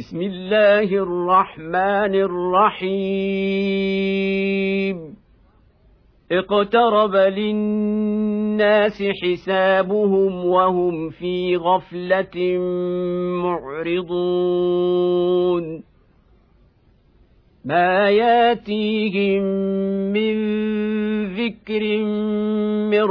بسم الله الرحمن الرحيم. اقترب للناس حسابهم وهم في غفلة معرضون. ما ياتيهم من ذكر من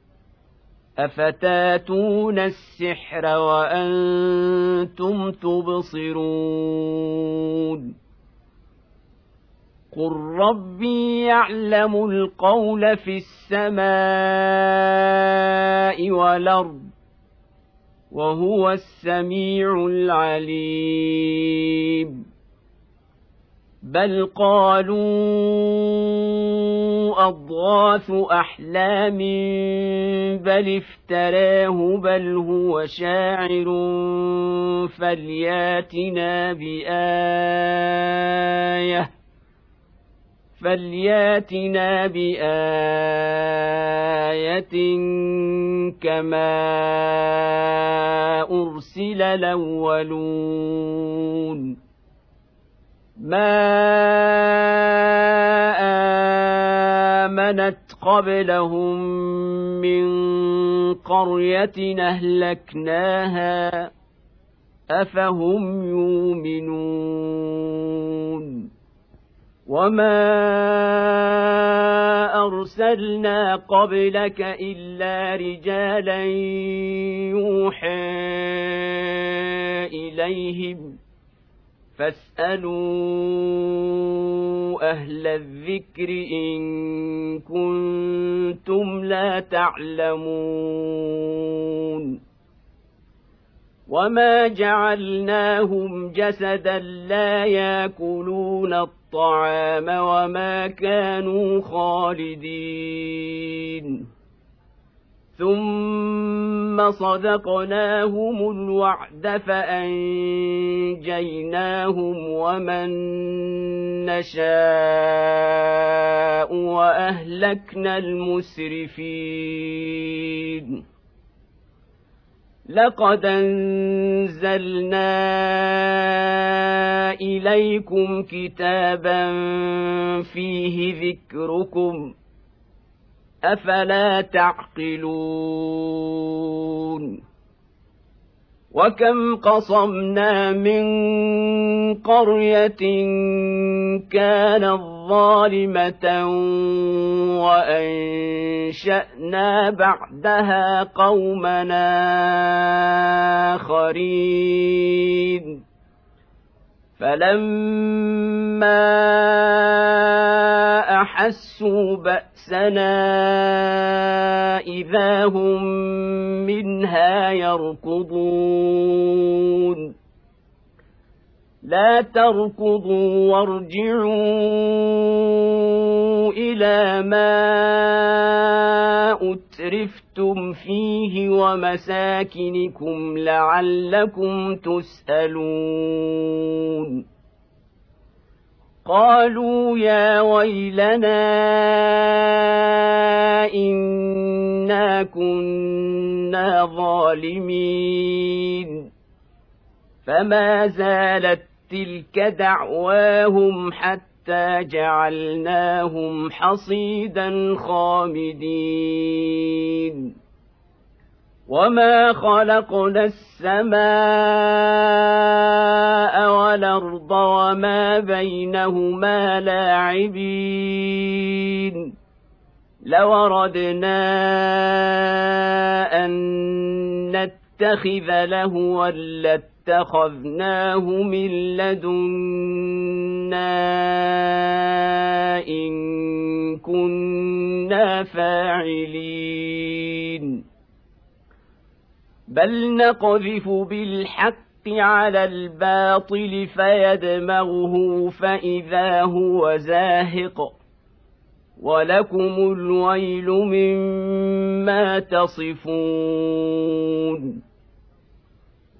افتاتون السحر وأنتم تبصرون قل ربي يعلم القول في السماء والارض وهو السميع العليم بل قالوا أضغاث أحلام بل افتراه بل هو شاعر فلياتنا بآية فلياتنا بآية كما أرسل الأولون ما امنت قبلهم من قريه اهلكناها افهم يؤمنون وما ارسلنا قبلك الا رجالا يوحى اليهم فاسألوا أهل الذكر إن كنتم لا تعلمون وما جعلناهم جسدا لا يأكلون الطعام وما كانوا خالدين ثم صدقناهم الوعد فانجيناهم ومن نشاء واهلكنا المسرفين لقد انزلنا اليكم كتابا فيه ذكركم أفلا تعقلون؟ وكم قصمنا من قرية كانت ظالمه وأنشأنا بعدها قومنا آخرين. فلما احسوا باسنا اذا هم منها يركضون لا تركضوا وارجعوا إلى ما اترفتم فيه ومساكنكم لعلكم تسالون قالوا يا ويلنا انا كنا ظالمين فما زالت تلك دعواهم حتى جعلناهم حصيدا خامدين. وما خلقنا السماء والارض وما بينهما لاعبين. لو اردنا ان نتخذ لهوا لاتخذناه من لدنا إن كنا فاعلين. بل نقذف بالحق على الباطل فيدمغه فإذا هو زاهق. ولكم الويل مما تصفون.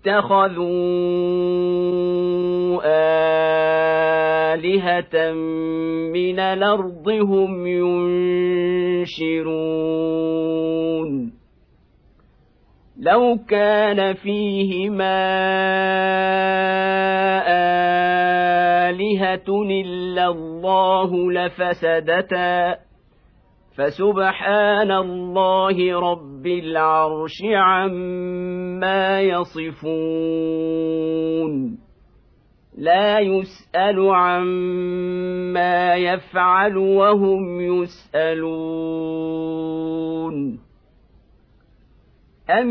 اتخذوا آلهة من الأرض هم ينشرون. لو كان فيهما آلهة إلا الله لفسدتا. فسبحان الله رب العرش عما يصفون. لا يسأل عما يفعل وهم يسألون. أم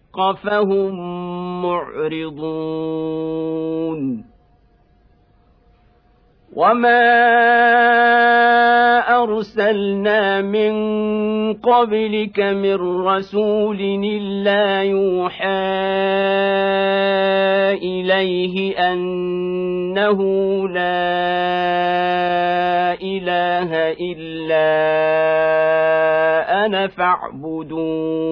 فهم معرضون وما ارسلنا من قبلك من رسول الا يوحى اليه انه لا اله الا أنا فاعبدون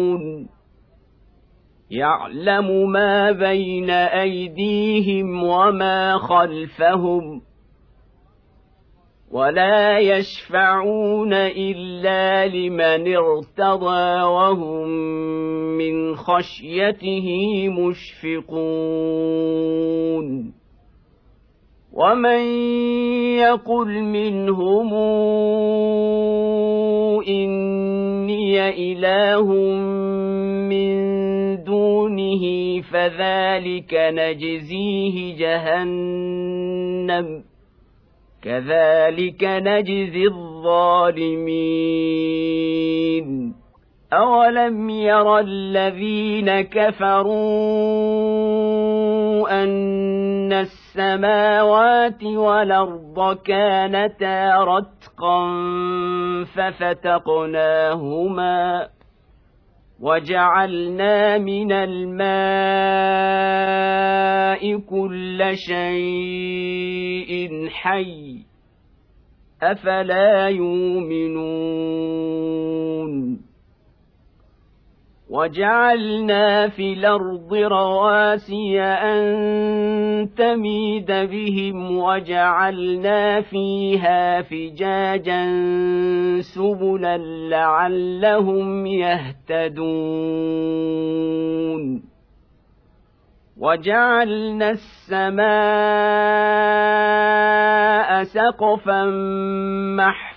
يعلم ما بين أيديهم وما خلفهم ولا يشفعون إلا لمن ارتضى وهم من خشيته مشفقون ومن يقل منهم إني إله من دونه فذلك نجزيه جهنم كذلك نجزي الظالمين اولم ير الذين كفروا ان السماوات والارض كانتا رتقا ففتقناهما وجعلنا من الماء كل شيء حي أفلا يؤمنون وجعلنا في الأرض رواسي أن تميد بهم وجعلنا فيها فجاجا سبلا لعلهم يهتدون. وجعلنا السماء سقفا محفوظا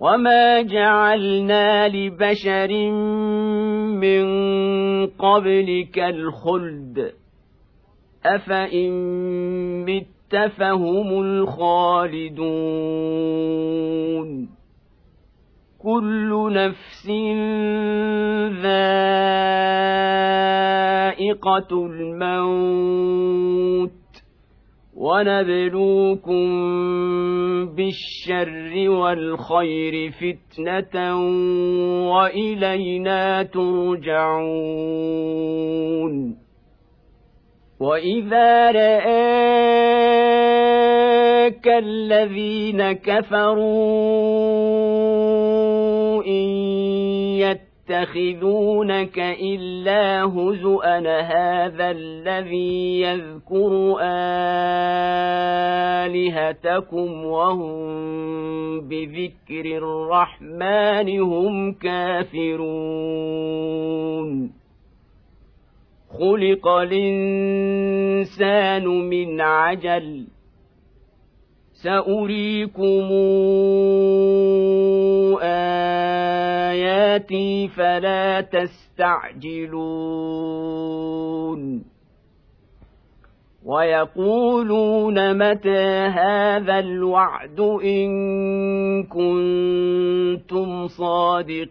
وما جعلنا لبشر من قبلك الخلد افان مت فهم الخالدون كل نفس ذائقه الموت ونبلوكم بالشر والخير فتنة وإلينا ترجعون وإذا رآك الذين كفروا إن يتخذونك الا هزءا هذا الذي يذكر الهتكم وهم بذكر الرحمن هم كافرون. خلق الانسان من عجل ساريكم اياتي فلا تستعجلون ويقولون متى هذا الوعد ان كنتم صادقين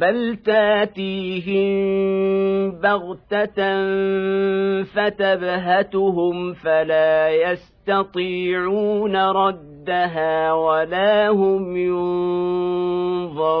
بل تاتيهم بغته فتبهتهم فلا يستطيعون ردها ولا هم ينظرون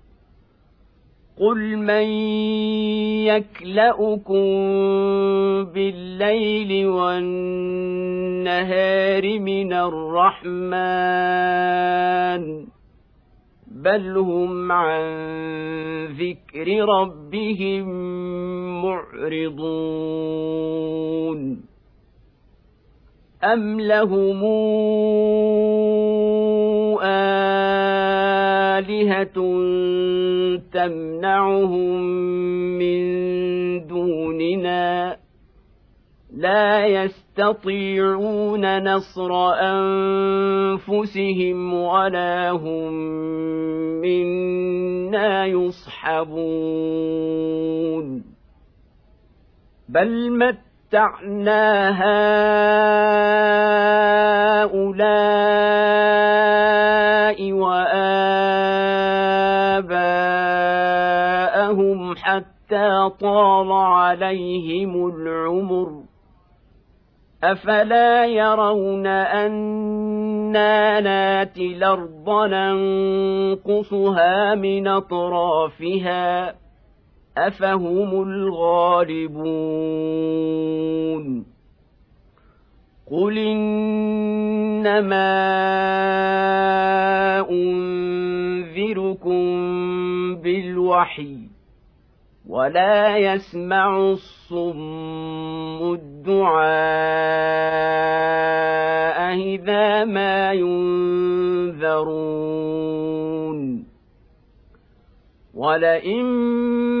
قل من يكلاكم بالليل والنهار من الرحمن بل هم عن ذكر ربهم معرضون أم لهم آلهة تمنعهم من دوننا لا يستطيعون نصر أنفسهم ولا هم منا يصحبون بل مت متعنا هؤلاء وآباءهم حتى طال عليهم العمر. أفلا يرون أنا ناتي الأرض ننقصها من أطرافها ۖ؟ أفهم الغالبون قل إنما أنذركم بالوحي ولا يسمع الصم الدعاء إذا ما ينذرون ولئن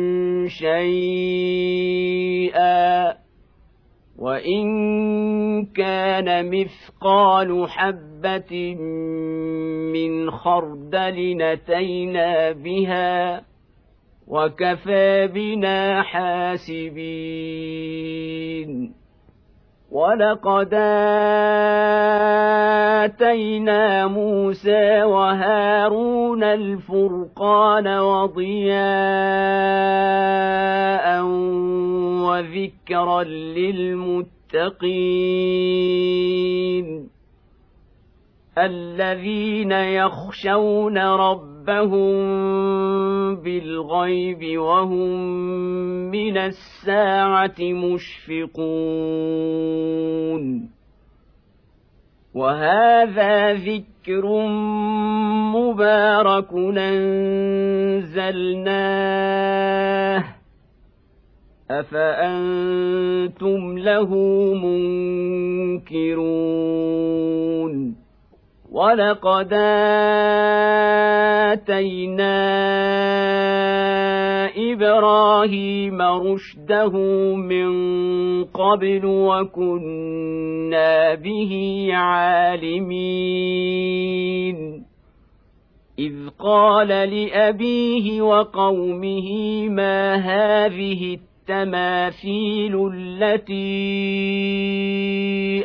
شيئا وإن كان مثقال حبة من خردل نتينا بها وكفى بنا حاسبين ولقد اتينا موسى وهارون الفرقان وضياء وذكرا للمتقين الذين يخشون ربهم بالغيب وهم من الساعة مشفقون. وهذا ذكر مبارك انزلناه أفأنتم له منكرون؟ ولقد اتينا إبراهيم رشده من قبل وكنا به عالمين اذ قال لابيه وقومه ما هذه التماثيل التي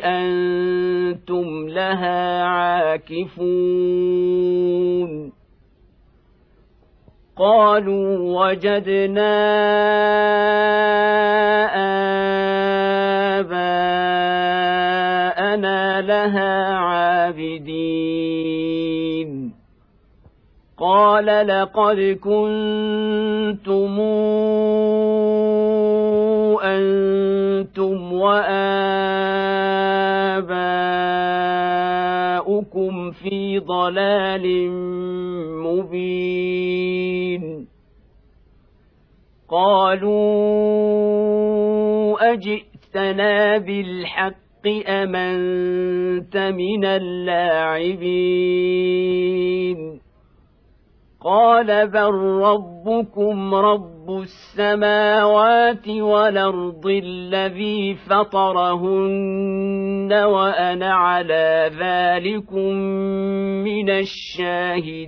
أنتم لها عاكفون قالوا وجدنا اباءنا لها عابدين قال لقد كنتم أنتم وآباؤكم في ضلال مبين. قالوا أجئتنا بالحق امنت من اللاعبين؟ قال بل ربكم رب السماوات والارض الذي فطرهن وأنا على ذلكم من الشاهدين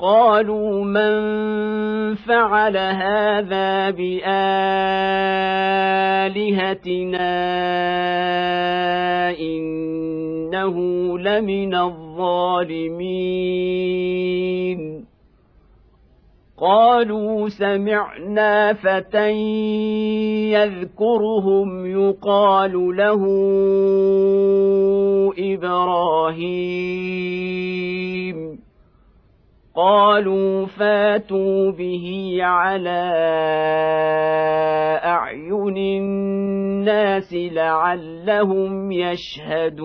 قالوا من فعل هذا بآلهتنا إنه لمن الظالمين. قالوا سمعنا فتى يذكرهم يقال له إبراهيم. قالوا فاتوا به على أعين الناس لعلهم يشهدون.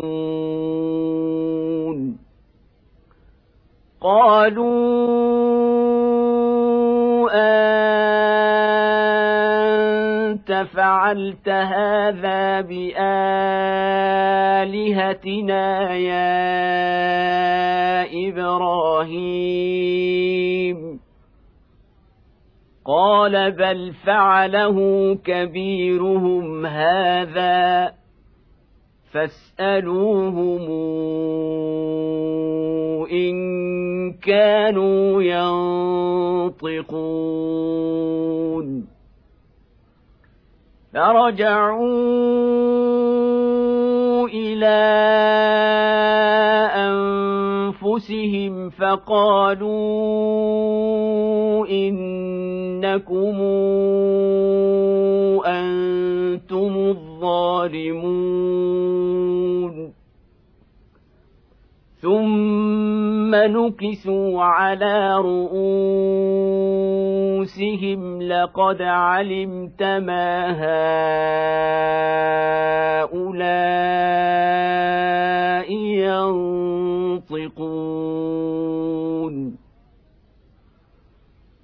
قالوا أنت فعلت هذا بآلهتنا يا إبراهيم. قال بل فعله كبيرهم هذا فاسألوهم إن كانوا ينطقون. فرجعوا إلى انفسهم فقالوا انكم أنتم الظالمون ثم نكسوا على رؤوسهم لقد علمت ما هؤلاء ينطقون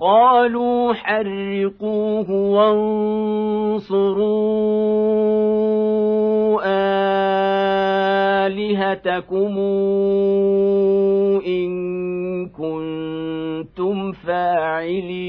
قالوا حرقوه وانصروا آلهتكم إن كنتم فاعلين.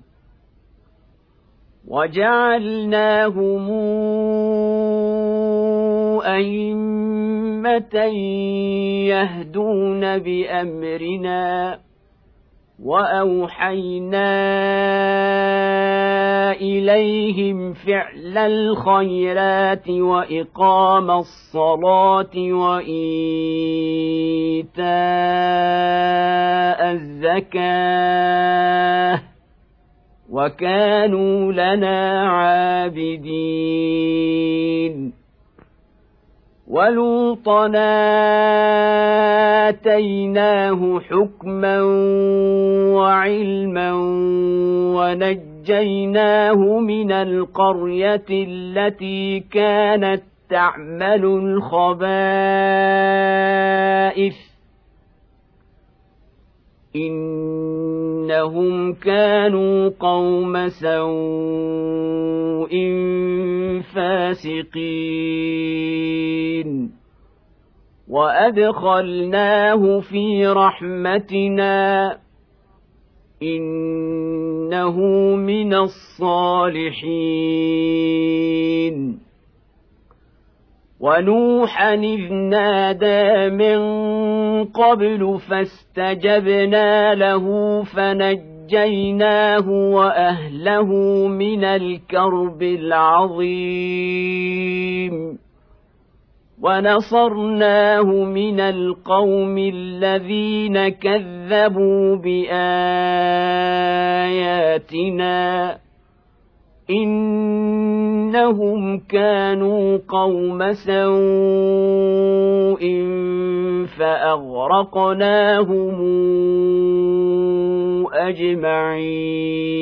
وجعلناهم أئمة يهدون بأمرنا وأوحينا إليهم فعل الخيرات وإقام الصلاة وإيتاء الزكاة وكانوا لنا عابدين. ولوطا آتيناه حكما وعلما ونجيناه من القرية التي كانت تعمل الخبائث. انهم كانوا قوم سوء فاسقين وادخلناه في رحمتنا انه من الصالحين ونوحا إذ نادى من قبل فاستجبنا له فنجيناه وأهله من الكرب العظيم. ونصرناه من القوم الذين كذبوا بآياتنا. انهم كانوا قوم سوء فاغرقناهم اجمعين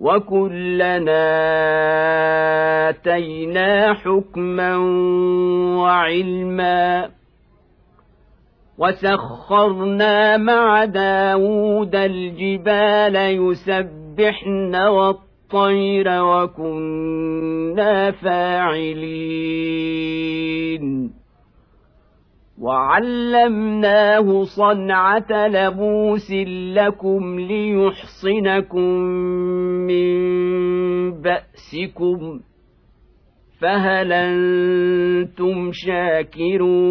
وكلنا اتينا حكما وعلما وسخرنا مع داود الجبال يسبحن والطير وكنا فاعلين وعلمناه صنعة لبوس لكم ليحصنكم من بأسكم فهل أنتم شاكرون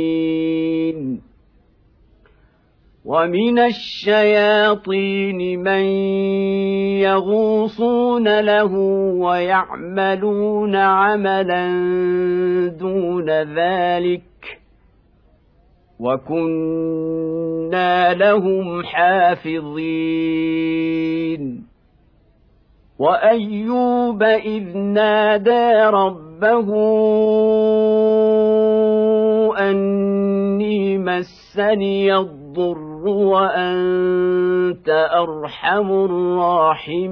ومن الشياطين من يغوصون له ويعملون عملا دون ذلك وكنا لهم حافظين. وأيوب إذ نادى ربه أني مسني الضر وأنت أرحم الراحمين.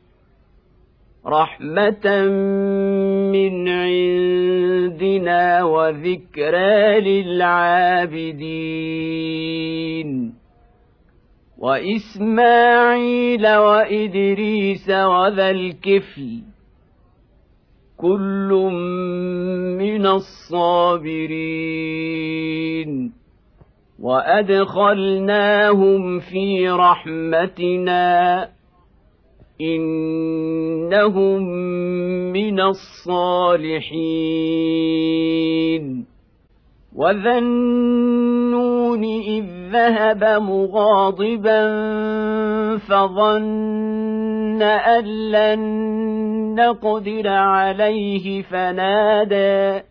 رحمة من عندنا وذكرى للعابدين. وإسماعيل وإدريس وذا الكفل كل من الصابرين. وأدخلناهم في رحمتنا. إنهم من الصالحين وذا النون إذ ذهب مغاضبا فظن أن لن نقدر عليه فنادى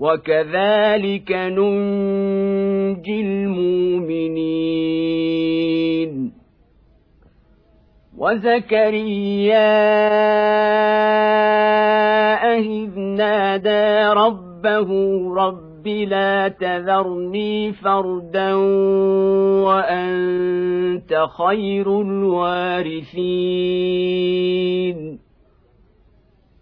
وكذلك ننجي المؤمنين. وزكريا إذ نادى ربه رب لا تذرني فردا وأنت خير الوارثين.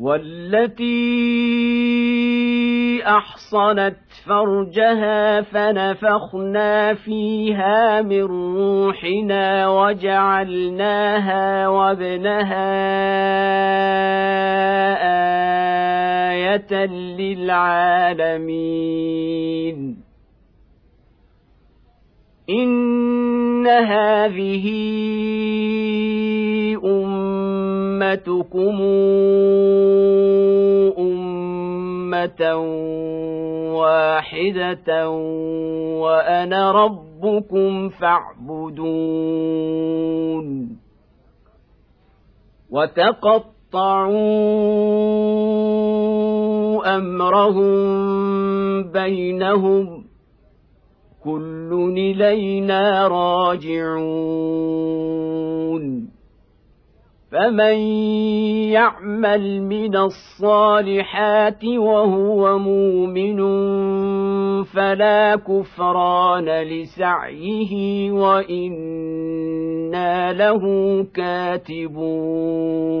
والتي أحصنت فرجها فنفخنا فيها من روحنا وجعلناها وابنها آية للعالمين. ان هذه أمتكم أمة واحدة وأنا ربكم فاعبدون وتقطعوا أمرهم بينهم كل إلينا راجعون فمن يعمل من الصالحات وهو مؤمن فلا كفران لسعيه وأنا له كاتبون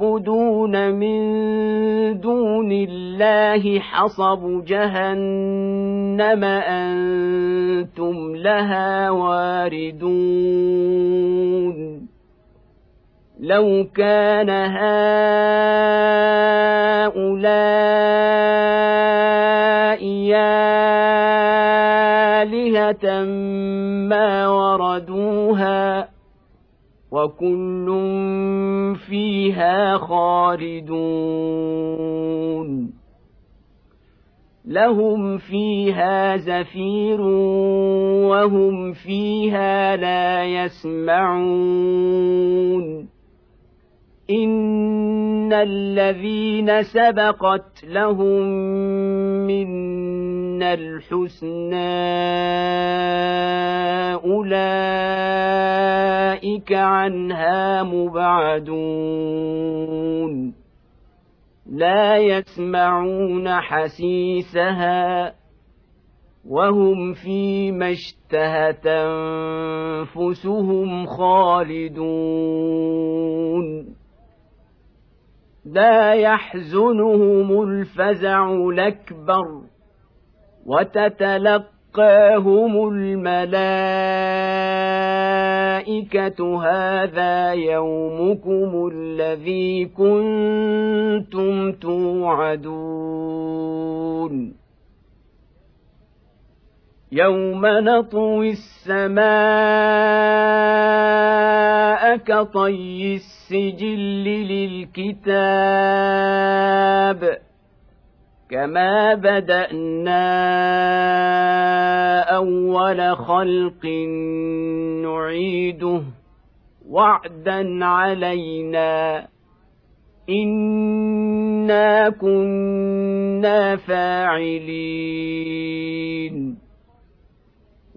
تعبدون من دون الله حصب جهنم أنتم لها واردون. لو كان هؤلاء آلهة ما وردوها وكل فيها خالدون لهم فيها زفير وهم فيها لا يسمعون ان الذين سبقت لهم منا الحسنى اولئك عنها مبعدون لا يسمعون حسيسها وهم فيما اشتهت انفسهم خالدون لا يحزنهم الفزع الأكبر وتتلقاهم الملائكة هذا يومكم الذي كنتم توعدون يوم نطوي السماء كطي السجل للكتاب كما بدانا اول خلق نعيده وعدا علينا انا كنا فاعلين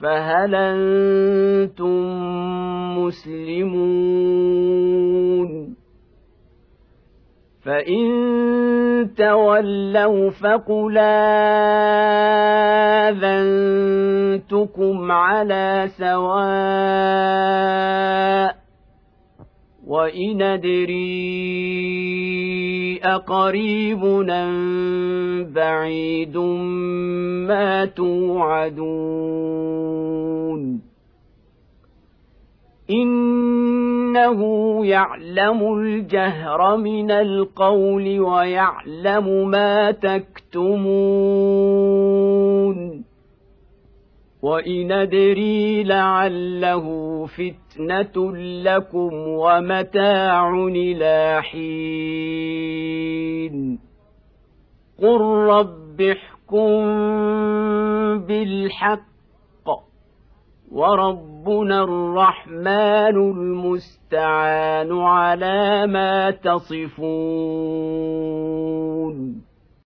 فهل أنتم مسلمون؟ فإن تولوا فقل آذنتكم على سواء وان ادري اقريب ام بعيد ما توعدون انه يعلم الجهر من القول ويعلم ما تكتمون وان ادري لعله فتنه لكم ومتاع إلى حين قل رب احكم بالحق وربنا الرحمن المستعان على ما تصفون